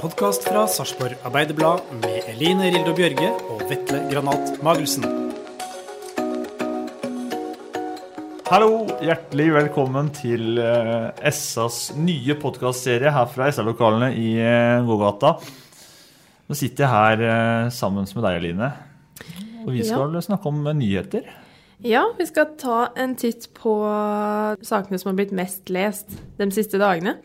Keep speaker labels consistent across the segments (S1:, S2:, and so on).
S1: Podkast fra Sarpsborg Arbeiderblad med Eline Rildo Bjørge og Vetle Granat Magelsen.
S2: Hallo, hjertelig velkommen til eh, SAs nye podkastserie her fra SA-lokalene i eh, gågata. Nå sitter jeg her eh, sammen med deg, Eline. Og vi skal snakke om nyheter.
S3: Ja, vi skal ta en titt på sakene som har blitt mest lest de siste dagene.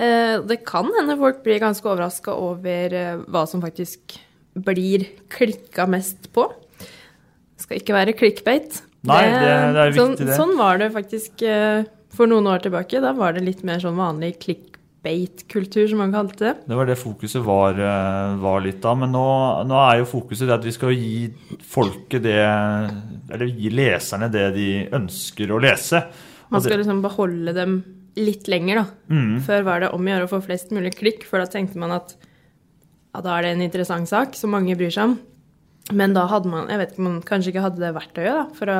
S3: Eh, Det kan hende folk blir ganske overraska over eh, hva som faktisk blir klikka mest på. Det skal ikke være clickbait.
S2: Nei, det- det er
S3: sånn,
S2: viktig, det.
S3: Sånn var det faktisk eh, for noen år tilbake. Da var det litt mer sånn vanlig clickbait-kultur, som man kalte det.
S2: Det var det fokuset var, var litt da. Men nå, nå er jo fokuset det at vi skal gi folket det Eller gi leserne det de ønsker å lese.
S3: Man skal liksom beholde dem litt lenger, da.
S2: Mm.
S3: Før var det om å gjøre å få flest mulig klikk, for da tenkte man at ja, da er det en interessant sak som mange bryr seg om. Men da hadde man jeg vet ikke, man kanskje ikke hadde det verktøyet da, for å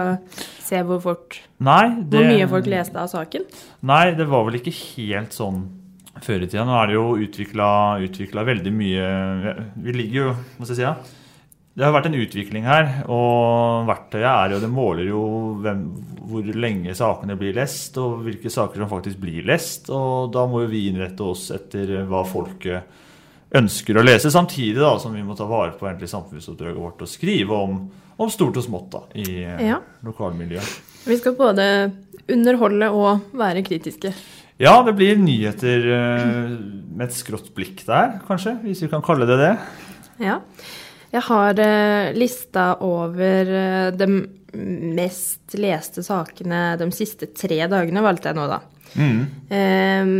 S3: se hvor fort,
S2: Nei, det,
S3: hvor mye folk leste av saken.
S2: Nei, det var vel ikke helt sånn før i tida. Nå er det jo utvikla veldig mye Vi ligger jo Hva skal jeg si? Ja? Det har vært en utvikling her, og verktøyet er jo Det måler jo hvem, hvor lenge sakene blir lest, og hvilke saker som faktisk blir lest. Og da må jo vi innrette oss etter hva folket ønsker å lese, samtidig da som vi må ta vare på egentlig samfunnsoppdraget vårt og skrive om, om stort og smått da, i
S3: Ja.
S2: lokalmiljøet.
S3: Vi skal både underholde og være kritiske.
S2: Ja, det blir nyheter eh, med et skrått blikk der, kanskje, hvis vi kan kalle det det.
S3: Ja. Jeg har eh, lista over eh, de mest leste sakene de siste tre dagene, valgte jeg nå, da. Eh,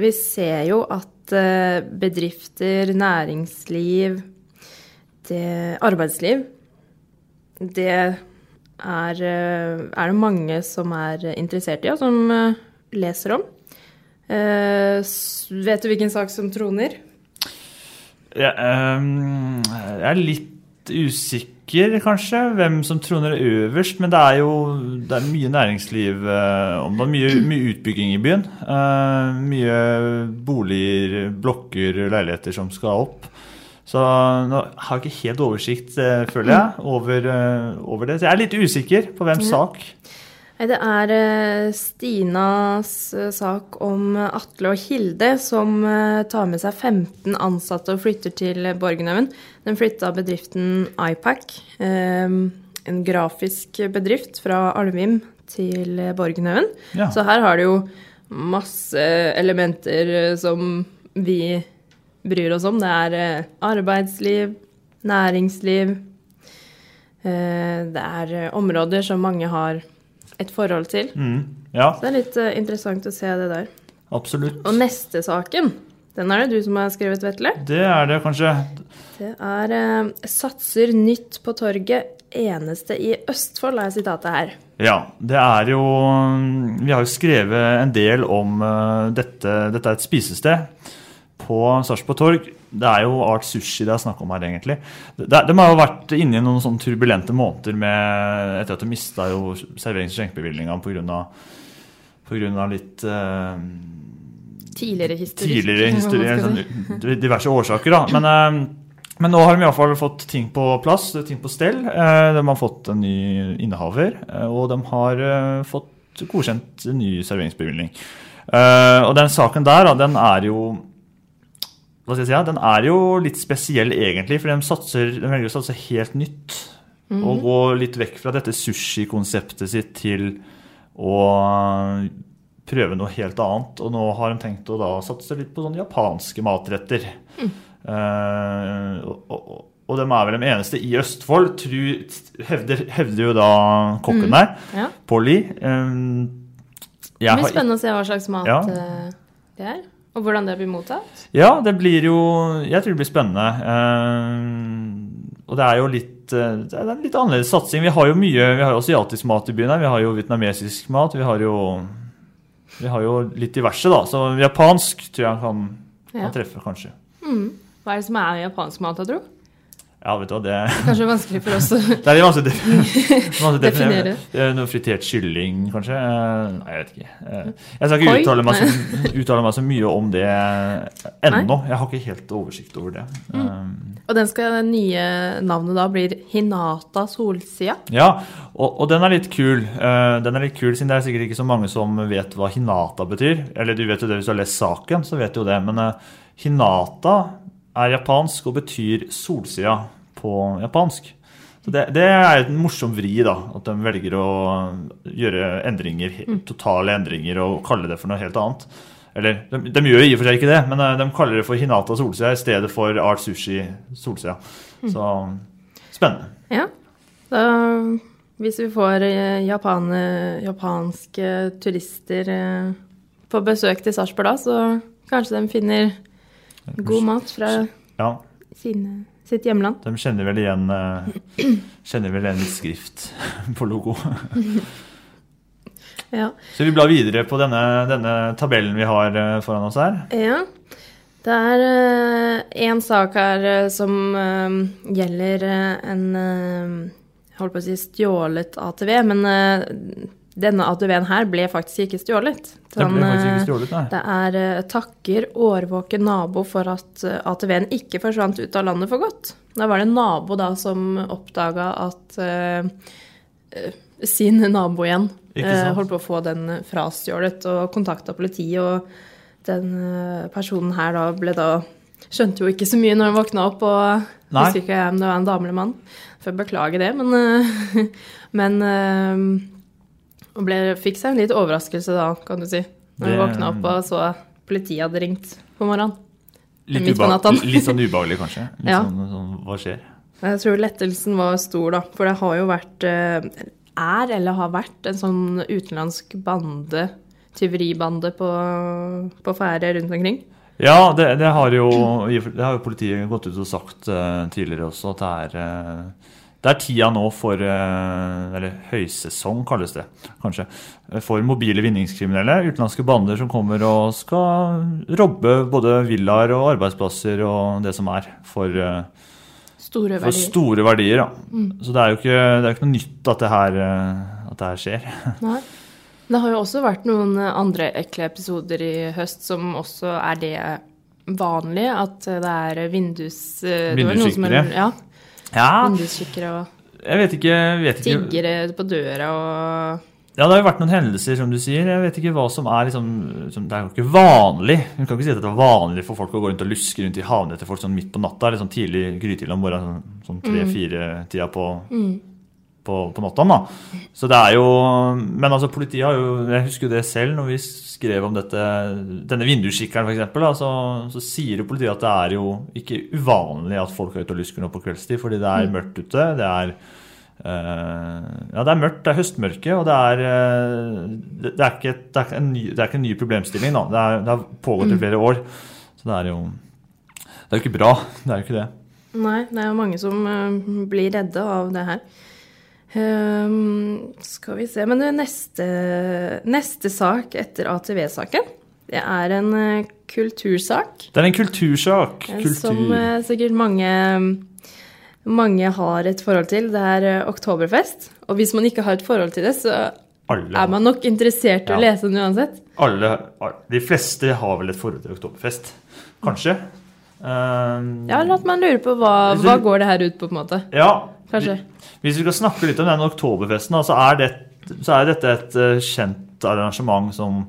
S3: vi ser jo at eh, bedrifter, næringsliv, det, arbeidsliv Det er, er det mange som er interessert i, og som leser om. Uh, vet du hvilken sak som troner?
S2: Jeg, um, jeg er litt usikker, kanskje, hvem som troner øverst. Men det er jo det er mye næringsliv eh, om det. Mye, mye utbygging i byen. Uh, mye boliger, blokker, leiligheter som skal opp. Så nå har jeg ikke helt oversikt, eh, føler jeg, over, over det. Så jeg er litt usikker på hvem sak.
S3: Det er eh, Stinas eh, sak om eh, Atle og Hilde som tar med seg 15 ansatte og flytter til Borgenhaugen. Den flytta bedriften iPack, eh, en grafisk bedrift fra Alvim til Borgenhaugen.
S2: Ja.
S3: Så her har det jo masse elementer som vi bryr oss om. Det er arbeidsliv, næringsliv. Det er områder som mange har et forhold til.
S2: Mm, ja,
S3: Så det er litt uh, interessant å se det der.
S2: absolutt.
S3: Og neste saken, den er det du som har skrevet, Vetle.
S2: Det er det kanskje.
S3: Det er uh, 'Satser nytt på torget', eneste i Østfold, er sitatet her.
S2: Ja, det er jo Vi har jo skrevet en del om eh, dette. Dette er et spisested på Sarpsborg torg. Det er jo Art Sushi det er snakk om her, egentlig. De, de har jo vært inne i noen sånne turbulente måneder med, etter at de mista jo serverings- og skjenkebevilgninga pga. litt eh,
S3: Tidligere historie.
S2: tidligere historie, sånn, diverse årsaker. da. Men, eh, men nå har de i hvert fall fått ting på plass, ting på stell. Eh, De har fått en ny innehaver, eh, og de har eh, fått godkjent en ny serveringsbevilgning. Eh, Og den saken der, da, den er jo hva skal jeg si, ja, den er jo litt spesiell egentlig, for de, satser, de velger å satse helt nytt. Og gå litt vekk fra dette sushi-konseptet sitt til å prøve noe helt annet. Og nå har de tenkt å da satse litt på sånne japanske matretter. Eh, og, og, og de er vel de eneste i Østfold, tru, hevder, hevder jo da kokken der,
S3: Ja.
S2: Polly. Um,
S3: Det blir spennende å se hva slags mat
S2: Ja.
S3: eh, det er. Og hvordan det blir mottatt.
S2: Ja, det blir jo Jeg tror det blir spennende. Eh, og det er jo litt eh, Det er en litt annerledes satsing. Vi har jo mye Vi har jo asiatisk mat i byen her. Vi har jo vietnamesisk mat. Vi har jo Vi har jo litt diverse, da. Så japansk tror jeg kan,
S3: Ja.
S2: kan treffe, kanskje.
S3: Hva er det som er japansk mat, jeg tror?
S2: Ja, vet du hva, det
S3: Kanskje vanskelig for oss å
S2: Det er vanskelig å definere. er Noe fritert kylling, kanskje? Eh, Nei, jeg vet ikke. Eh, Jeg skal ikke uttale meg, så, uttale meg så mye om det ennå. Jeg har ikke helt oversikt over det.
S3: Mm.
S2: Um,
S3: Og den skal, det nye navnet da blir Hinata Solsida.
S2: Ja, og, og den er litt kul. Eh, den er litt kul, Siden det er sikkert ikke så mange som vet hva hinata betyr. Eller du vet jo det hvis du har lest saken, så vet du jo det. Men eh, hinata er japansk og betyr solsida på japansk. Så det, det er en morsom vri, da. At de velger å gjøre endringer, totale endringer og kalle det for noe helt annet. Eller de, de gjør i og for seg ikke det, men eh, de kaller det for hinata solsida i stedet for art sushi solsida. Så spennende.
S3: Ja. Da, hvis vi får Japan, japanske turister eh, på besøk til Sarpsborg da, så kanskje de finner god mat fra
S2: Ja,
S3: sine, sitt hjemland.
S2: De kjenner vel igjen eh, Kjenner vel igjen litt skrift på logo.
S3: Ja.
S2: Så vi blar videre på denne, denne tabellen vi har eh, foran oss her.
S3: Ja. Det er én sak her eh, som eh, gjelder eh, en eh, holdt på å si stjålet ATV, men eh, denne ATV-en her ble faktisk ikke stjålet.
S2: Den ble faktisk
S3: eh,
S2: ikke stjålet, nei.
S3: Det er eh, takker årvåken nabo for at eh, ATV-en ikke forsvant ut av landet for godt. Da var det en nabo da som oppdaga at eh, eh, sin nabo igjen eh, holdt på å få den frastjålet og kontakta politiet. Og den eh, personen her da ble da Skjønte jo ikke så mye når han våkna opp, og
S2: Nei.
S3: husker ikke om det var en dame eller mann. Får beklage det, men, eh, men eh, og ble, fikk seg en litt overraskelse da, kan du si. Når hun våkna opp og så politiet hadde ringt på morgenen.
S2: Litt,
S3: Midt på natten.
S2: litt sånn ubehagelig, kanskje. Litt
S3: Ja.
S2: sånn, sånn Hva skjer?
S3: Jeg tror lettelsen var stor, da. For det har jo vært eh, Er eller har vært en sånn utenlandsk bande, tyveribande, på, på ferde rundt omkring.
S2: Ja, det, det, har jo, det har jo politiet gått ut og sagt uh, tidligere også, at det er eh, det er tida nå for eh, Eller høysesong, kalles det kanskje. For mobile vinningskriminelle. Utenlandske bander som kommer og skal robbe både villaer og arbeidsplasser og det som er, for, Store
S3: Store
S2: for
S3: verdier.
S2: store verdier. Da. Så det er jo ikke, det er ikke noe nytt at det her, eh, at det her skjer.
S3: Nei. Det har jo også vært noen andre ekle episoder i høst som også er det vanlige, at det er vindus... er-
S2: Vinduskikkere.
S3: Ja,
S2: Ja,
S3: vinduskikkere og
S2: jeg vet ikke, vet ikke
S3: tiggere på døra og
S2: Ja, det har jo vært noen hendelser, som du sier. Jeg vet ikke hva som er liksom som, Det er jo ikke vanlig. Hun kan ikke si at det er vanlig for folk å gå rundt og luske rundt i havene etter folk sånn midt på natta, eller sånn tidlig grytidlig om morgenen, sånn, sånn tre-fire-tida på, på, på natta. Da. Så det er jo Men altså, politiet har jo Jeg husker jo det selv når vi skrev om dette, denne vinduskikkeren, f.eks. Så, så sier jo politiet at det er jo ikke uvanlig at folk er ute og lusker nå på kveldstid, fordi det er mørkt ute. det er Uh, ja, det er mørkt, det er høstmørke, og det er, uh, det, det er, ikke, det er, en ny, det er ikke en ny problemstilling. Da. Det, er, det har pågått i flere år. Så det er jo Det er jo ikke bra. Det er jo ikke det.
S3: Nei, det er jo mange som eh, blir redde av det her. Ehm, skal vi se Men det neste, neste sak etter ATV-saken, det er en eh, kultursak.
S2: Det er en kultursak.
S3: eh,
S2: Kultur.
S3: Som uh, sikkert mange, mange har et forhold til. Det er uh, oktoberfest. Og hvis man ikke har et forhold til det, så
S2: Alle,
S3: er man nok interessert i å lese den uansett.
S2: alle, de fleste har vel et forhold til Oktoberfest. Kanskje. Um,
S3: Ja, eller at man lurer på hva, hva går det her ut på, på en måte.
S2: Ja,
S3: Kanskje.
S2: Hvis vi skal snakke litt om den oktoberfesten, så, er det, så er dette et eh, kjent arrangement som,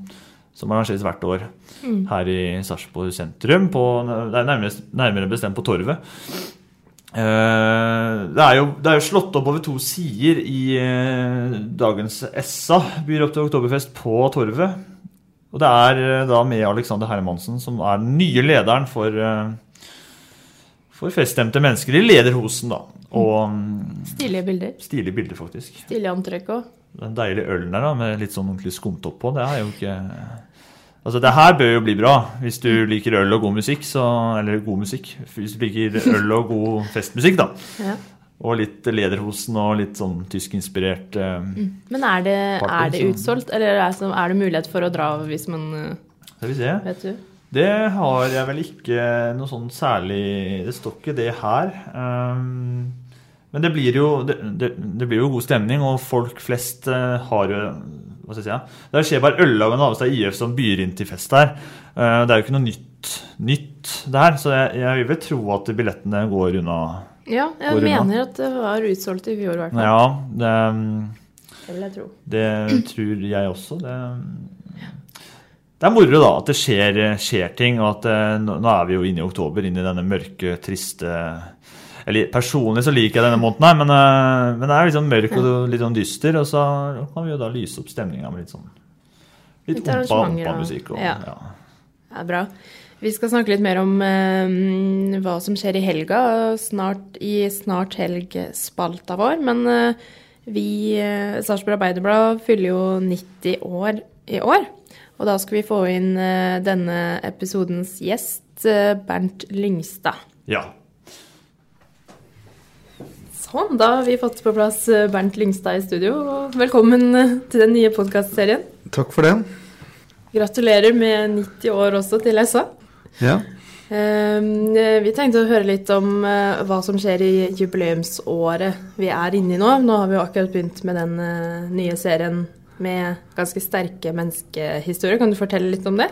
S2: som arrangeres hvert år her i Sarpsborg sentrum. På, er nærmest, nærmere bestemt på Torvet. Eh, det er, jo, det er jo slått opp over to sider i eh, dagens Essa, byr opp til oktoberfest, på Torvet. Og det er da med Alexander Hermansen, som er den nye lederen for, for feststemte mennesker i lederhosen. da. Og mm,
S3: Stilige bilder.
S2: stilige bilder, faktisk.
S3: Stilig antrekk òg.
S2: Den deilige ølen der da, med litt sånn ordentlig skumtopp på, det er jo ikke Altså, det her bør jo bli bra, hvis du liker øl og god musikk, så Eller god musikk. Hvis du liker øl og god festmusikk, da.
S3: Ja.
S2: Og litt Lederhosen og litt sånn tyskinspirert eh,
S3: Men er det,
S2: Party,
S3: er det utsolgt, eller er det, er det mulighet for å dra hvis man eh,
S2: Skal vi se.
S3: Vet du?
S2: Det har jeg vel ikke noe sånn særlig Det står ikke det her. Um, men det blir, jo, det, det, det blir jo god stemning, og folk flest eh, har jo Hva skal jeg si? ja? Det skjer bare Øllaug og Navestad IF som byr inn til fest her. Eh, det er jo ikke noe nytt, nytt der, så jeg, jeg vil vel tro at billettene går unna.
S3: Ja, jeg
S2: mener unna?
S3: at det var utsolgt i fjor, i hvert fall.
S2: Ja, det,
S3: Det vil jeg tro.
S2: det tror jeg også. Det, det er moro da at det skjer, skjer ting, og at eh, nå nå er vi jo inne i oktober, inne i denne mørke, triste eller Personlig så liker jeg denne måneden, her, men, eh, men det er litt sånn mørk og litt sånn dyster. Og så kan vi jo da lyse opp stemninga med litt sånn Litt
S3: Litt
S2: ompa,
S3: arrangementer og-
S2: ompa musikk. Og,
S3: ja.
S2: ja.
S3: Det er bra. Vi skal snakke litt mer om eh, hva som skjer i helga snart, i Snart helg-spalta vår. Men eh, vi, uh, Sarpsborg Arbeiderblad, fyller jo 90 år i år. Og da skal vi få inn eh, denne episodens gjest, eh, Bernt Lyngstad.
S2: ja.
S3: Sånn, da har vi fått på plass eh, Bernt Lyngstad i studio. og Velkommen eh, til den nye podkastserien.
S4: Takk for det.
S3: Gratulerer med 90 år også til SA.
S4: Ja.
S3: Eh, Vi tenkte å høre litt om hva som skjer i jubileumsåret vi er inne i nå. Nå har vi jo akkurat begynt med den nye serien med ganske sterke menneskehistorier. Kan du fortelle litt om det?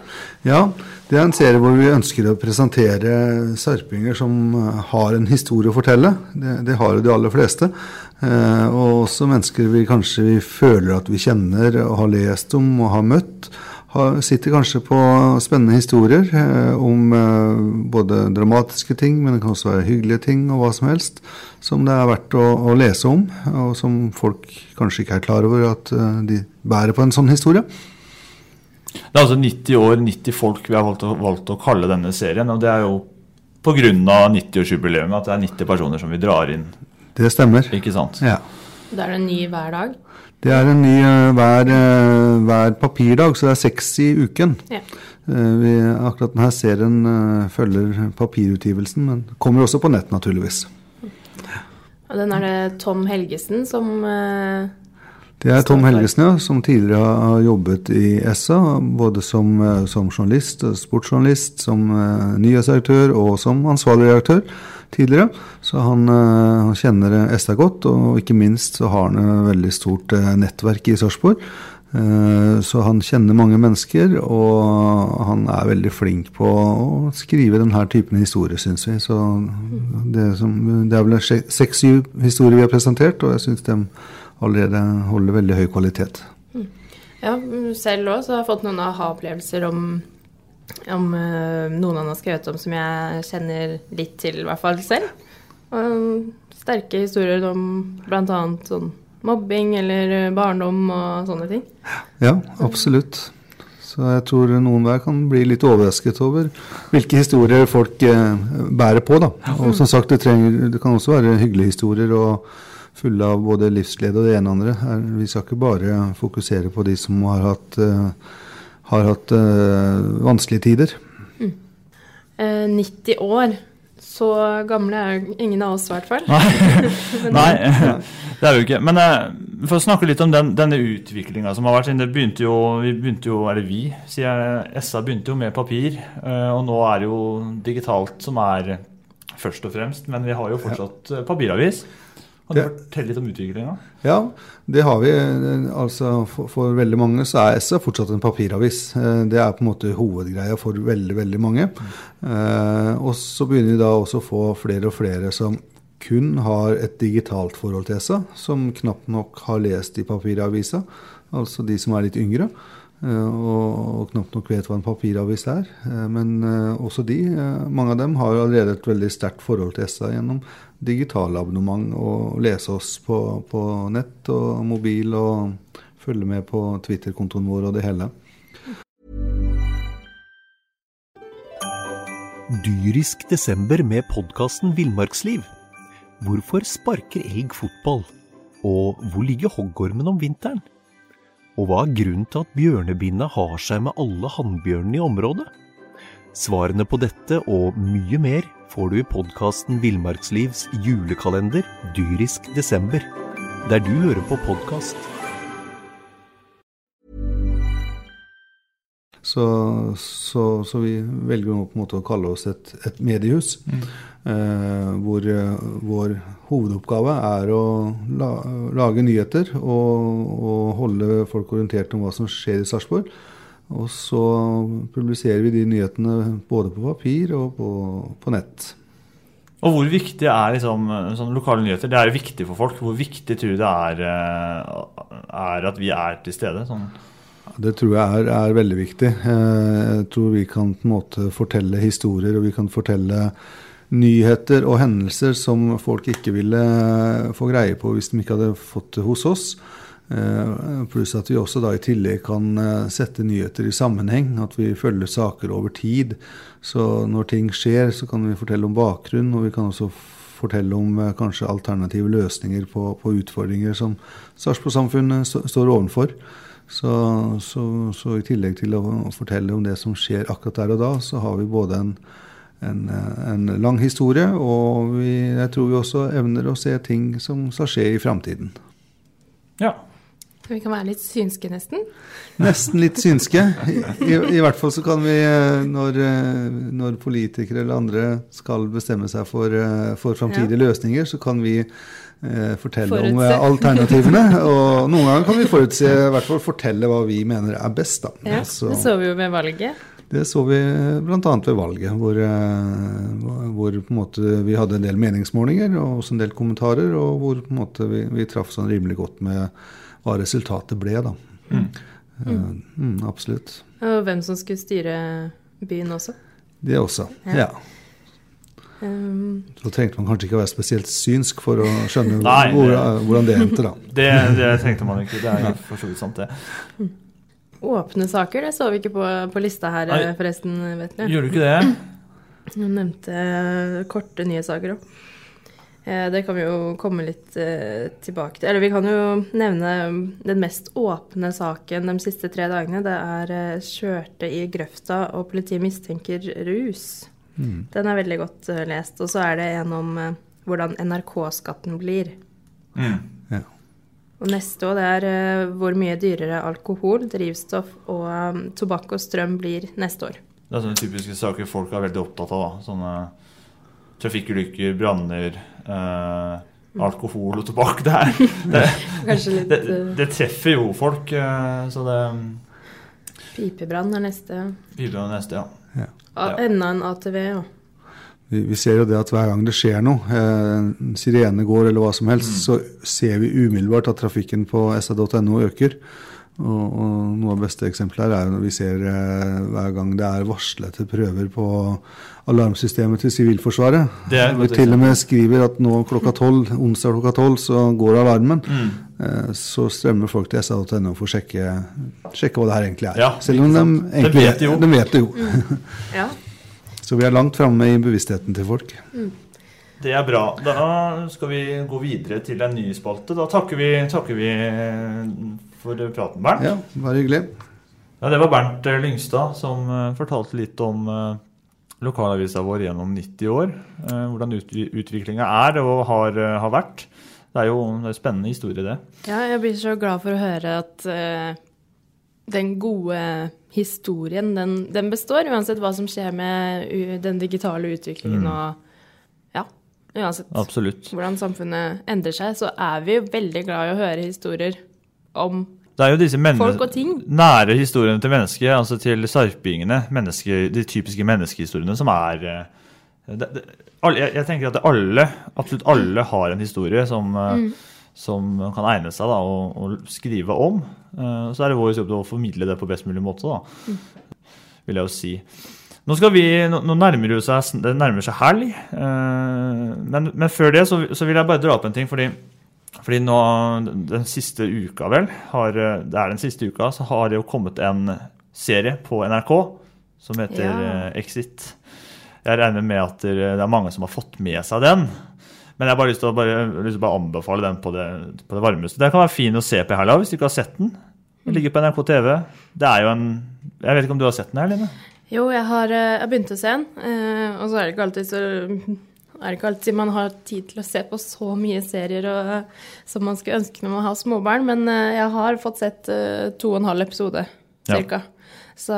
S4: ja, det er en serie hvor vi ønsker å presentere sarpinger som eh, har en historie å fortelle. Det, det har jo de aller fleste. Eh, og også mennesker vi kanskje vi føler at vi kjenner og har lest om og har møtt. Har, sitter kanskje på spennende historier eh, om eh, både dramatiske ting, men det kan også være hyggelige ting og hva som helst, som det er verdt å, å lese om, og som folk kanskje ikke er klar over at eh, de bærer på en sånn historie.
S2: Det er altså 90 år, 90 folk vi har valgt å, valgt å kalle denne serien. Og det er jo pga. 90-årsjubileet at det er 90 personer som vi drar inn.
S4: Det stemmer.
S2: Ikke sant?
S4: Ja.
S3: Da er det en ny hver dag.
S4: Det er en ny eh, hver, eh, hver papirdag, så det er seks i uken.
S3: Ja.
S4: Eh, Vi, akkurat denne serien følger papirutgivelsen, men kommer også på nett, naturligvis.
S3: Og den er det Tom Helgesen som
S4: Det er Tom Helgesen, ja, som tidligere har jobbet i SA, både som, som journalist, sportsjournalist, som nyhetsredaktør og som ansvarlig redaktør tidligere. Så han, eh, han kjenner eh, godt, og ikke minst så har han et veldig stort eh, nettverk i Sarpsborg. Så han kjenner mange mennesker, og han er veldig flink på å skrive denne typen historier, syns vi. Så det, som, det er vel seks-syv historier vi har presentert, og jeg syns de allerede holder veldig høy kvalitet.
S3: Ja, mm, selv òg har jeg fått noen aha-opplevelser om, om eh, noen han har skrevet om som jeg kjenner litt til, i hvert fall selv. Og sterke historier om bl.a. sånn mobbing eller eh, barndom og sånne ting.
S4: Ja, absolutt. Så jeg tror noen hver kan bli litt overrasket over hvilke historier folk eh, bærer på. da. Og som sagt, det, trenger, det kan også være hyggelige historier og fulle av både livsglede og det ene og andre. Vi skal ikke bare fokusere på de som har hatt, eh, har hatt eh, vanskelige tider.
S3: Eh, 90 år. Så gamle er ingen av oss, i hvert fall.
S2: Nei, det er jo ikke. Men eh, for å snakke litt om den, denne utviklinga som har vært. siden Det begynte jo, vi begynte jo, eller vi, sier jeg, SA begynte jo med papir. eh, Og nå er det jo digitalt som er først og fremst. Men vi har jo fortsatt ja. papiravis. Kan du fortelle litt om utviklinga?
S4: Ja, det har vi. Altså, for, for veldig mange så er SA fortsatt en papiravis. Eh, Det er på en måte hovedgreia for veldig, veldig mange. Eh, og så begynner vi da også å få flere og flere som kun har et digitalt forhold til SA, som knapt nok har lest i papiravisa. Altså de som er litt yngre. Og, knapt nok vet hva en papiravis er. Men også de, mange av dem, har allerede et veldig sterkt forhold til SA gjennom digitale abonnement og lese oss på, på nett og mobil og følge med på Twitter-kontoen vår og det hele.
S5: Dyrisk desember med podkasten Villmarksliv. Hvorfor sparker elg fotball? Og hvor ligger hoggormen om vinteren? Og hva er grunnen til at bjørnebinna har seg med alle hannbjørnene i området? Svarene på dette og mye mer får du i podkasten Villmarkslivs julekalender dyrisk desember, der du hører på podkast.
S4: Så, så, så, vi velger nå på en måte å kalle oss et, et mediehus. Mm. Eh, hvor eh, vår hovedoppgave er å la, lage nyheter og, og, holde folk orientert om hva som skjer i Sarpsborg. Og så publiserer vi de nyhetene både på papir og på, på nett.
S2: Og hvor viktig er liksom, sånn lokale nyheter? Det er jo viktig for folk. Hvor viktig tror du det er, eh, er at vi er til stede? Sånn?
S4: Det tror jeg er, er, veldig viktig. Jeg tror vi kan på en måte fortelle historier, og vi kan fortelle nyheter og hendelser som folk ikke ville få greie på hvis de ikke hadde fått det hos oss. Eh, pluss at vi også da i tillegg kan eh, sette nyheter i sammenheng. At vi følger saker over tid. Så når ting skjer, så kan vi fortelle om bakgrunn, og vi kan også fortelle om eh, kanskje alternative løsninger på, på utfordringer som Sarpsborg-samfunnet står overfor. Så, så, så, i tillegg til å fortelle om det som skjer akkurat der og da, så har vi både en, en, en lang historie, og vi, jeg tror vi også evner å se ting som skal skje i framtiden.
S2: Ja,
S3: vi kan være litt synske, nesten?
S4: Nesten litt synske. I, i hvert fall så kan vi, eh, når, eh, når, politikere eller andre skal bestemme seg for, eh, for framtidige ja. løsninger, så kan vi eh, fortelle forutse. om alternativene. Og noen ganger kan vi forutse, i hvert fall fortelle hva vi mener er best. Da.
S3: Ja, så, det så vi jo med valget.
S4: Det så vi bl.a. ved valget, hvor, hvor vi hadde en del meningsmålinger og også en del kommentarer, og hvor vi, vi traff sånn rimelig godt med hva resultatet ble, da. Mm. Uh, mm, absolutt.
S3: Og hvem som skulle styre byen også?
S4: Det også, ja. ja. Um, så trengte man kanskje ikke å være spesielt synsk for å skjønne Nei, hvor, hvordan det endte, da.
S2: Det, det, tenkte man ikke. Det er for så vidt sant, det.
S3: Åpne saker, det så vi ikke på, på lista her, Nei. forresten. vet du.
S2: Gjør du ikke det?
S3: Du nevnte korte nyhetssaker òg. Eh, det kan vi jo komme litt eh, tilbake til. Eller vi kan jo nevne den mest åpne saken de siste tre dagene. Det er eh, kjørte i grøfta, og politiet mistenker rus. Mm. Den er veldig godt lest. Og så er det en om hvordan NRK-skatten blir.
S2: Mm. Ja.
S3: Og neste år det er hvor mye dyrere alkohol, drivstoff og um, tobakk og strøm blir neste år.
S2: Det er sånne typiske saker folk er veldig opptatt av. da. Sånne trafikkulykker, branner, eh, alkohol og tobakk. Det, er, det, litt, det, eh, det, treffer jo folk. Eh, så det
S3: Pipebrann er neste.
S2: Pipebrann er neste, ja.
S3: ja. Enda en ATV, ja.
S4: Vi, vi, ser jo det at hver gang det skjer noe, eh, sirene går eller hva som helst, mm. så ser vi umiddelbart at trafikken på sa.no øker. Og, og, noe av beste eksempelet her er når vi ser eh, hver gang det er varslete prøver på alarmsystemet til Sivilforsvaret. Vi til og med skriver at nå klokka 12, onsdag klokka tolv så går alarmen. Mm. Eh, så strømmer folk til sa.no for å sjekke, sjekke, hva det her egentlig er.
S2: Ja,
S4: Selv om de, egentlig,
S2: de vet det jo.
S4: De vet det jo. Mm.
S3: Ja.
S4: så vi er langt framme i bevisstheten til folk. Mm.
S2: Det er bra. Da skal vi gå videre til en ny spalte. Da takker vi, takker vi for praten, Bernt.
S4: Ja, bare hyggelig.
S2: Ja, Det var Bernt eh, Lyngstad som uh, fortalte litt om lokalavisa vår gjennom 90 år. Hvordan ut, utviklinga er og har, har, vært. Det er jo en spennende historie, det.
S3: Ja, jeg blir så glad for å høre at den gode historien, den, den, består, uansett hva som skjer med den digitale utviklingen mm. og ja, uansett
S2: Absolutt.
S3: hvordan samfunnet endrer seg, så er vi jo veldig glad i å høre historier om
S2: det er jo disse
S3: folk og ting.
S2: nære historiene til mennesket, altså til sarpingene, de typiske menneskehistoriene, som er eh, det, det, jeg, jeg, tenker at alle, absolutt alle har en historie som, eh, mm. som kan egne seg da, å, å skrive om. Eh, så er det vår jobb å formidle det på best mulig måte, da, vil jeg jo si. Nå, skal vi, nå nærmer det seg, det nærmer seg helg, eh, men, men før det så, så vil jeg bare dra opp en ting. fordi fordi nå, den siste uka, vel, har, det er den siste uka, så har det jo kommet en serie på NRK som heter
S3: Ja.
S2: eh, Exit. Jeg regner med at det er mange som har fått med seg den. Men jeg har bare lyst til å bare, til å bare anbefale den på det, på det varmeste. Den kan være fin å se på i helga hvis du ikke har sett den. Den ligger på NRK TV. Det er jo en Jeg vet ikke om du har sett den her, Line?
S3: Jo, jeg har eh, jeg begynte å se den, eh, og så er det ikke alltid så er det ikke alltid man har tid til å se på så mye serier og, som man skulle ønske når man har småbarn, men eh, jeg har fått sett eh, to og en halv episode,
S2: Ja.
S3: cirka. Så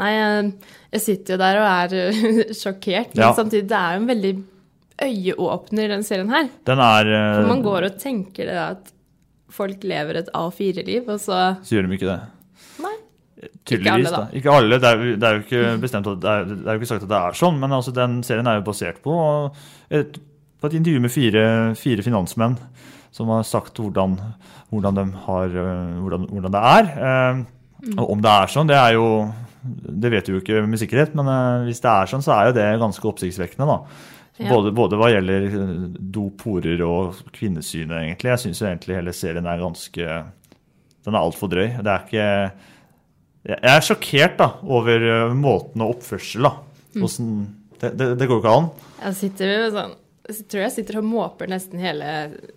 S3: nei, jeg, jeg sitter jo der og er eh, sjokkert, men
S2: Ja.
S3: samtidig det er jo en veldig øyeåpner, den serien her.
S2: Den er
S3: uh, man går og tenker det at folk lever et A4-liv, og så
S2: Så gjør de ikke det.
S3: Nei.
S2: Tydeligvis, da. Ikke alle. Det er, det er jo ikke bestemt det er, det er jo ikke sagt at det er sånn, men altså, den serien er jo basert på et, på et intervju med fire, fire finansmenn som har sagt hvordan, hvordan, de har, øh, hvordan, hvordan det er. Eh, Og om det er sånn, det er jo Det vet vi jo ikke med sikkerhet, men eh, hvis det er sånn, så er jo det ganske oppsiktsvekkende, da.
S3: Ja.
S2: Både, både hva gjelder doporer dop, horer og kvinnesynet, egentlig. Jeg syns egentlig hele serien er ganske Den er altfor drøy. Det er ikke Jeg er sjokkert da, over eh, måten og oppførsel. da. Hvordan, det, det, det går ikke an.
S3: Jeg sitter jo sånn jeg tror jeg sitter og måper nesten hele,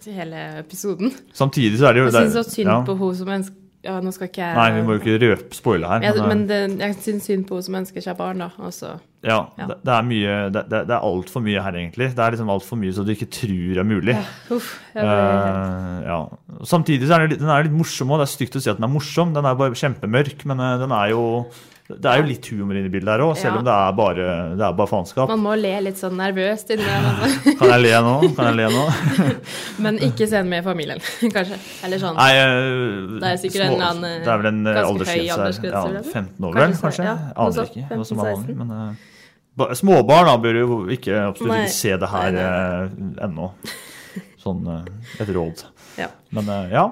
S3: hele episoden.
S2: Samtidig så er det jo
S3: Jeg syns så synd
S2: ja.
S3: på hun som ønsker Ja, nå skal ikke jeg
S2: Nei, vi må jo ikke røpe spoile her.
S3: jeg,
S2: men,
S3: Men
S2: eh,
S3: det, jeg syns synd på hun som ønsker seg barn, da. Og så
S2: ja,
S3: ja.
S2: Det, det er mye Det, det, det er altfor mye her, egentlig. Det er liksom altfor mye så du ikke tror er mulig.
S3: Uff. Ble helt
S2: Eh, ja. Samtidig så er den litt, den er litt morsom òg. Det er stygt å si at den er morsom. Den er bare kjempemørk, men eh, den er jo det er jo litt humor inni i bildet her òg, selv
S3: Ja.
S2: om det er bare, det er bare faenskap.
S3: Man må le litt sånn nervøst inni der.
S2: Kan jeg le nå? Kan jeg le nå?
S3: Men ikke se den med familien, kanskje. Eller sånn.
S2: Nei, uh,
S3: Det er sikkert en annen,
S2: Det er vel en
S3: ganske høy
S2: aldersgrense Ja,
S3: vil jeg tro.
S2: 15 år, vel,
S3: Kanskje ja,
S2: Aner ikke hva som er vanlig.
S3: 15-16.
S2: Men eh, ba- småbarn da bør jo ikke absolutt
S3: Nei.
S2: ikke se det her
S3: Nei,
S2: eh, ennå. Sånn eh, et råd.
S3: Ja.
S2: Men eh, ja.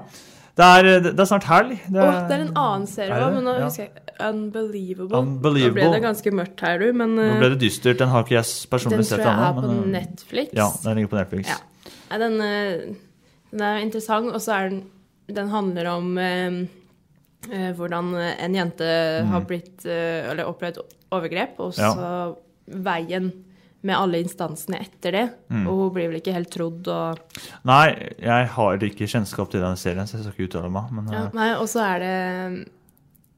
S2: Det er, det er snart helg. Det
S3: oh, det er en annen serie
S2: Er
S3: òg, men nå
S2: Ja.
S3: husker jeg Unbelievable.
S2: Unbelievable.
S3: Nå ble det ganske mørkt her, du, men
S2: Nå ble det dystert. Den har ikke jeg personlig sett.
S3: den tror jeg
S2: ennå.
S3: er på
S2: men,
S3: Netflix.
S2: Ja, den ligger på Netflix.
S3: Ja. Nei, den, den er interessant, og så er den Den handler om eh, hvordan en jente har blitt Eller opplevd overgrep, og så
S2: Ja.
S3: Veien med alle instansene etter det.
S2: Mm.
S3: Og hun blir vel ikke helt trodd og
S2: Nei, jeg har ikke kjennskap til den serien, så jeg skal ikke uttale meg. Men
S3: ja,
S2: eh,
S3: Nei, og så er det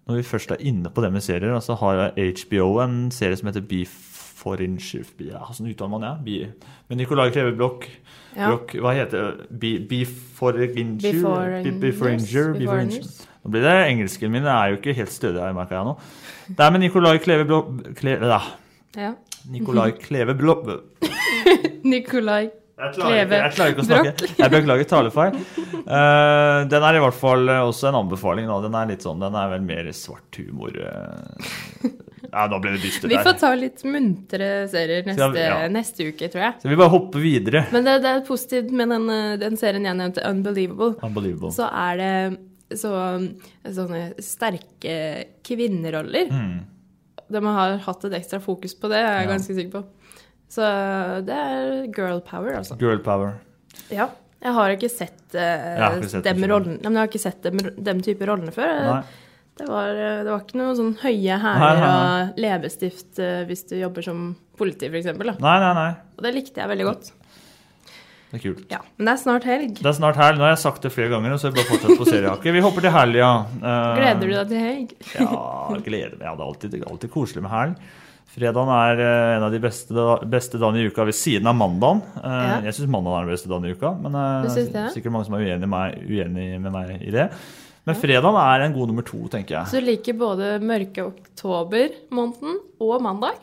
S2: når vi først er inne på det med serier, så har HBO en serie som heter Beforanger Ja, hvordan uttaler man det? Be, med Nicolai Kleve Broch.
S3: Ja.
S2: Hva heter det? Be, Beforanger?
S3: Beforangers,
S2: Be- Beforanger? Beforanger. Nå blir det engelsken min, det er jo ikke helt stødig her, merker jeg nå. Det er med Nicolai Kleve Broch Kle, ja,
S3: Ja.
S2: Nikolai Kleve Broch
S3: Nikolai
S2: jeg klarer, ikke, jeg klarer ikke å snakke. Jeg beklager talefeil. Uh, den er i hvert fall eh, også en anbefaling. Da. Den er litt sånn, den er vel mer svart humor. Uh, Ja, da ble det dystert
S3: Vi får ta litt muntre serier neste,
S2: ja.
S3: neste uke, tror jeg.
S2: Så vi bare hopper videre.
S3: Men det, det er positivt med den, den serien jeg nevnte, Unbelievable.
S2: Unbelievable.
S3: Så er det så, sånne sterke kvinneroller.
S2: Mm.
S3: De har hatt et ekstra fokus på det, er jeg
S2: Ja.
S3: ganske sikker på. Så det er girl power, altså.
S2: Girl power.
S3: Ja. Jeg har ikke sett, eh,
S2: sett det
S3: dem, rollen, men jeg har ikke sett dem, dem type rollene før. Det var, eh, det var ikke noe sånn høye hæler og leppestift uh, hvis du jobber som politi, f.eks.
S2: Nei, nei, nei.
S3: Og det likte jeg veldig godt.
S2: Det er kult.
S3: Ja, Men det er snart helg.
S2: Det er snart helg. Nå har jeg sagt det flere ganger, så jeg bare fortsatt på seriehake. Vi hopper til helga. Eh,
S3: Gleder du deg til helg?
S2: Ja, gleder meg. Ja, det er alltid, alltid koselig med helg. Fredagen er eh, en av de beste, beste dagene i uka ved siden av mandagen. Eh,
S3: Ja.
S2: Jeg syns mandagen er den beste dagen i uka, men
S3: det er
S2: sikkert mange som er uenig, med uenig med meg i det. Men fredagen er en god nummer to, tenker jeg.
S3: Så du liker både mørke oktober-måneden og mandag?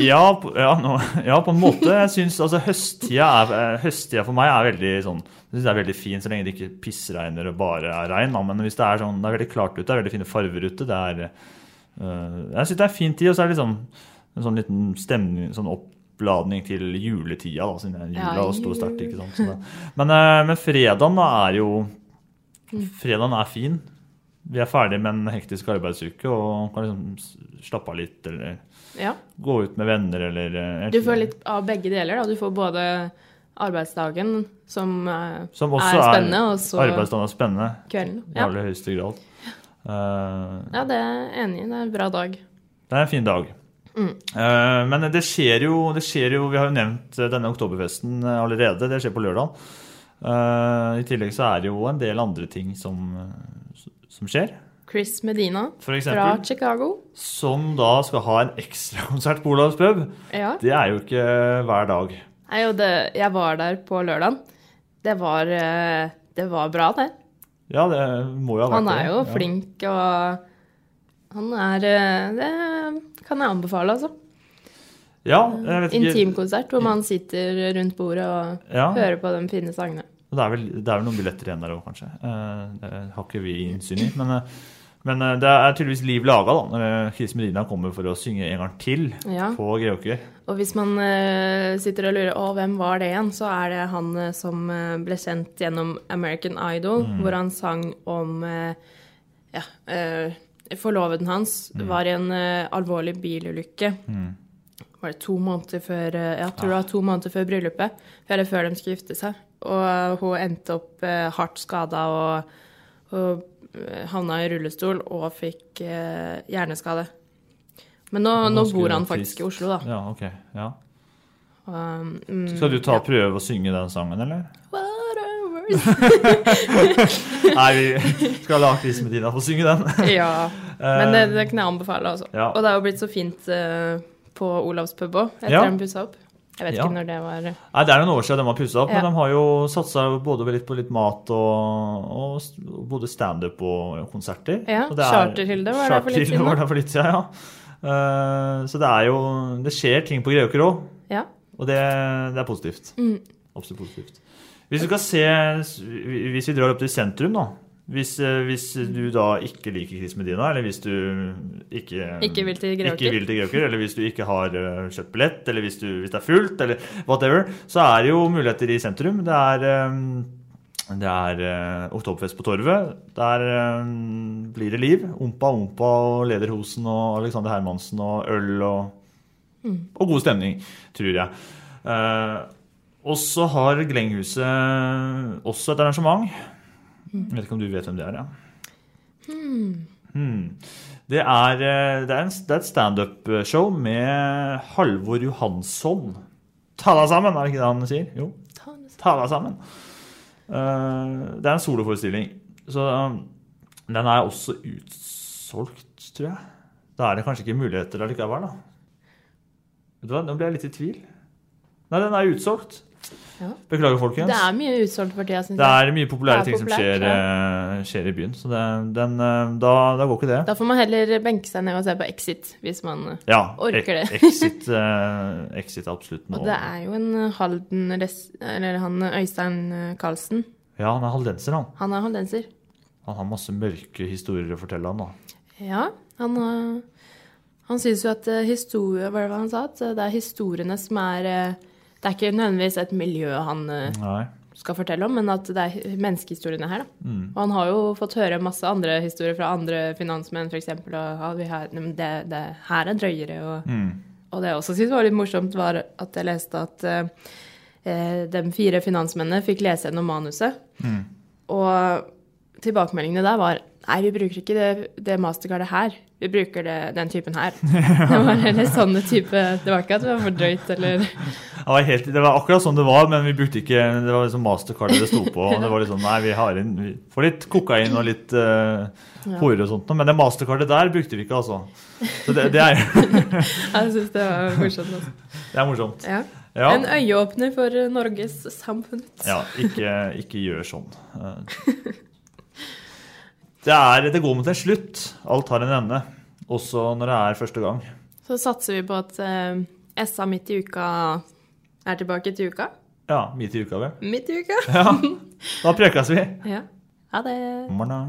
S2: Ja, ja, no, ja, på en måte. Jeg synes altså høsttida, er, eh, høsttida for meg er veldig sånn jeg synes det er veldig fin så lenge det ikke pissregner og bare er regn. Men hvis det er sånn, det er veldig klart ute, det er veldig fine farver ute. det er, øh, Jeg syns det er fin tid, og så er det liksom en sånn liten stemning, sånn oppladning til juletida, da, siden jula og står sterkt. ikke sant? Det. Men, eh, men fredagen er jo
S3: Mm.
S2: Fredagen er fin. Vi er ferdig med en hektisk arbeidsuke og kan liksom slappe av litt, eller
S3: Ja.
S2: gå ut med venner, eller eh,
S3: Du får litt av begge deler. da. Du får både arbeidsdagen, som, eh,
S2: Som
S3: er
S2: er,
S3: spennende, og så
S2: arbeidsdagen er spennende.
S3: kvelden.
S2: I
S3: Ja.
S2: aller høyeste grad. Uh,
S3: ja, det er jeg enig i. Det er en bra dag.
S2: Det er en fin dag.
S3: Mm.
S2: Men det skjer, jo, det skjer jo Vi har jo nevnt denne oktoberfesten allerede. Det skjer på lørdag. I tillegg så er det jo en del andre ting som, som skjer.
S3: Chris Medina
S2: eksempel,
S3: fra. Chicago.
S2: Som da skal ha en ekstrakonsert på Olavs pub.
S3: Ja.
S2: Det er jo ikke hver dag.
S3: Nei, og det, jeg var der på lørdag. Det var, eh, det var bra, det.
S2: Ja, det må jo ha vært det.
S3: Han er jo
S2: det.
S3: flink, og han er eh, Det kan jeg anbefale, altså.
S2: Ja, jeg vet ikke.
S3: Intimkonsert hvor man sitter rundt bordet og
S2: Ja.
S3: hører på de fine sangene.
S2: Det er vel, det er vel noen billetter igjen der òg, kanskje. Eh, Det har ikke vi innsyn i. Men, eh, men eh, det er tydeligvis liv laga da, når eh, Chris Medina kommer for å synge en gang til
S3: Ja.
S2: på Greåker.
S3: Og hvis man eh, sitter og lurer på hvem var det igjen, så er det han som ble kjent gjennom American Idol,
S2: Mm.
S3: hvor han sang om ja, Forloveden hans
S2: Mm.
S3: var i en alvorlig bilulykke.
S2: Mm.
S3: Var det to måneder før Jeg tror det var to måneder før bryllupet. Eller før de skulle gifte seg. Og hun endte opp hardt skada og, og havna i rullestol og fikk eh, hjerneskade. Men nå, nå bor han
S2: trist.
S3: faktisk i Oslo, da.
S2: Ja, ok. Ja.
S3: Um, mm,
S2: Skal du ta og prøve å synge den sangen, eller?
S3: Whatever.
S2: Nei, vi skal la Chris Medina få synge den.
S3: ja. Men det, det kan jeg anbefale, altså.
S2: Ja.
S3: Og det er jo blitt så fint uh, på Olavs pub òg, etter
S2: Ja.
S3: den pussa opp. Jeg vet
S2: Ja.
S3: ikke når det var
S2: Nei, Det er noen år siden de har pussa opp,
S3: Ja.
S2: men de har jo satsa både litt på litt mat og, og både standup og konserter.
S3: Ja,
S2: Så det er-
S3: Charterhilde var det for litt siden,
S2: var det for litt siden, ja. Uh, så det er jo Det skjer ting på Greåker òg,
S3: Ja.
S2: og det, det er positivt.
S3: Mm.
S2: Absolutt positivt. Hvis vi, se Hvis vi drar opp til sentrum, da. Hvis, eh, hvis du da ikke liker Chris Medina, eller hvis du ikke,
S3: Ikke vil til Greåker.
S2: eller hvis du ikke har eh, kjøpt billett, eller hvis, du, hvis det er fullt, eller whatever, så er det jo muligheter i sentrum. Det er, eh, det er Oktoberfest på Torvet. Der blir det liv. Ompa Ompa og Lederhosen og Alexander Hermansen og øl og,
S3: Mm.
S2: og god stemning, tror jeg. Og så har Glenghuset også et arrangement. Jeg vet ikke om du vet hvem det er? ja?
S3: Hmm.
S2: Hmm. Det, er, eh, det, er en, det er et standup-show med Halvor Johansson. Ta deg sammen, er det ikke det han sier? Jo. Ta deg sammen. Uh, det er en soloforestilling. Så um, den er også utsolgt, tror jeg. Da er det kanskje ikke muligheter allikevel, da. Vet du hva, Nå ble jeg litt i tvil. Nei, den er utsolgt.
S3: Ja.
S2: Beklager, folkens.
S3: Det er mye utsolgt for tida, syns jeg.
S2: Det er mye populære
S3: er
S2: ting som skjer,
S3: ja.
S2: eh, skjer i byen. Så det, den, eh, da, da går ikke det.
S3: Da får man heller benke seg ned og se på Exit, hvis man eh,
S2: Ja,
S3: orker det.
S2: e- Exit, uh, exit absolutt nå.
S3: Og det er jo en Halden Eller han Øystein Karlsen.
S2: Ja, han er haldenser, han.
S3: Han er haldenser.
S2: Han har masse mørke historier å fortelle, han da.
S3: Ja, han, uh, han syns jo at historie Hva var det han sa? At det er historiene som er eh, Det er ikke nødvendigvis et miljø han eh,
S2: Nei.
S3: skal fortelle om, men at det er menneskehistoriene her, da.
S2: Mm.
S3: Og han har jo fått høre masse andre historier fra andre finansmenn, f.eks. Og ja, vi har, det, det her er drøyere. Og,
S2: Mm.
S3: og det jeg også syntes var litt morsomt, var at jeg leste at eh, eh, de fire finansmennene fikk lese gjennom manuset.
S2: Mm.
S3: Og tilbakemeldingene der var Nei, vi bruker ikke det, det mastercardet her. Vi bruker det, den typen her. Det var heller sånne type Det var ikke at det var for drøyt, eller
S2: Det var, helt, det var akkurat sånn det var, men vi brukte ikke Det var liksom mastercardet det sto på. Og det var liksom, nei, vi har inn, vi får litt kokain og litt uh, og sånt. Men det mastercardet der brukte vi ikke, altså. Så det, det, er,
S3: Jeg syns det var morsomt. Altså.
S2: det er morsomt.
S3: Ja.
S2: Ja.
S3: En øyeåpner for Norges samfunn.
S2: Ja, ikke, ikke gjør sånn. Det, er, det går mot en slutt. Alt har en ende. Også når det er første gang.
S3: Så satser vi på at eh, SA midt i uka er tilbake til uka.
S2: Ja, midt i uka, vel.
S3: Midt i uka.
S2: Ja, Da prekes vi.
S3: Ja. Ha det.
S2: Morna.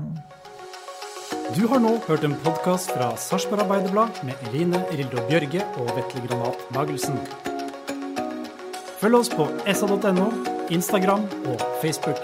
S1: Du har nå hørt en podkast fra Sarpsborg Arbeiderblad med Eline Rildo Bjørge og Vetle Granat Nagelsen. Følg oss på esa.no, Instagram og Facebook.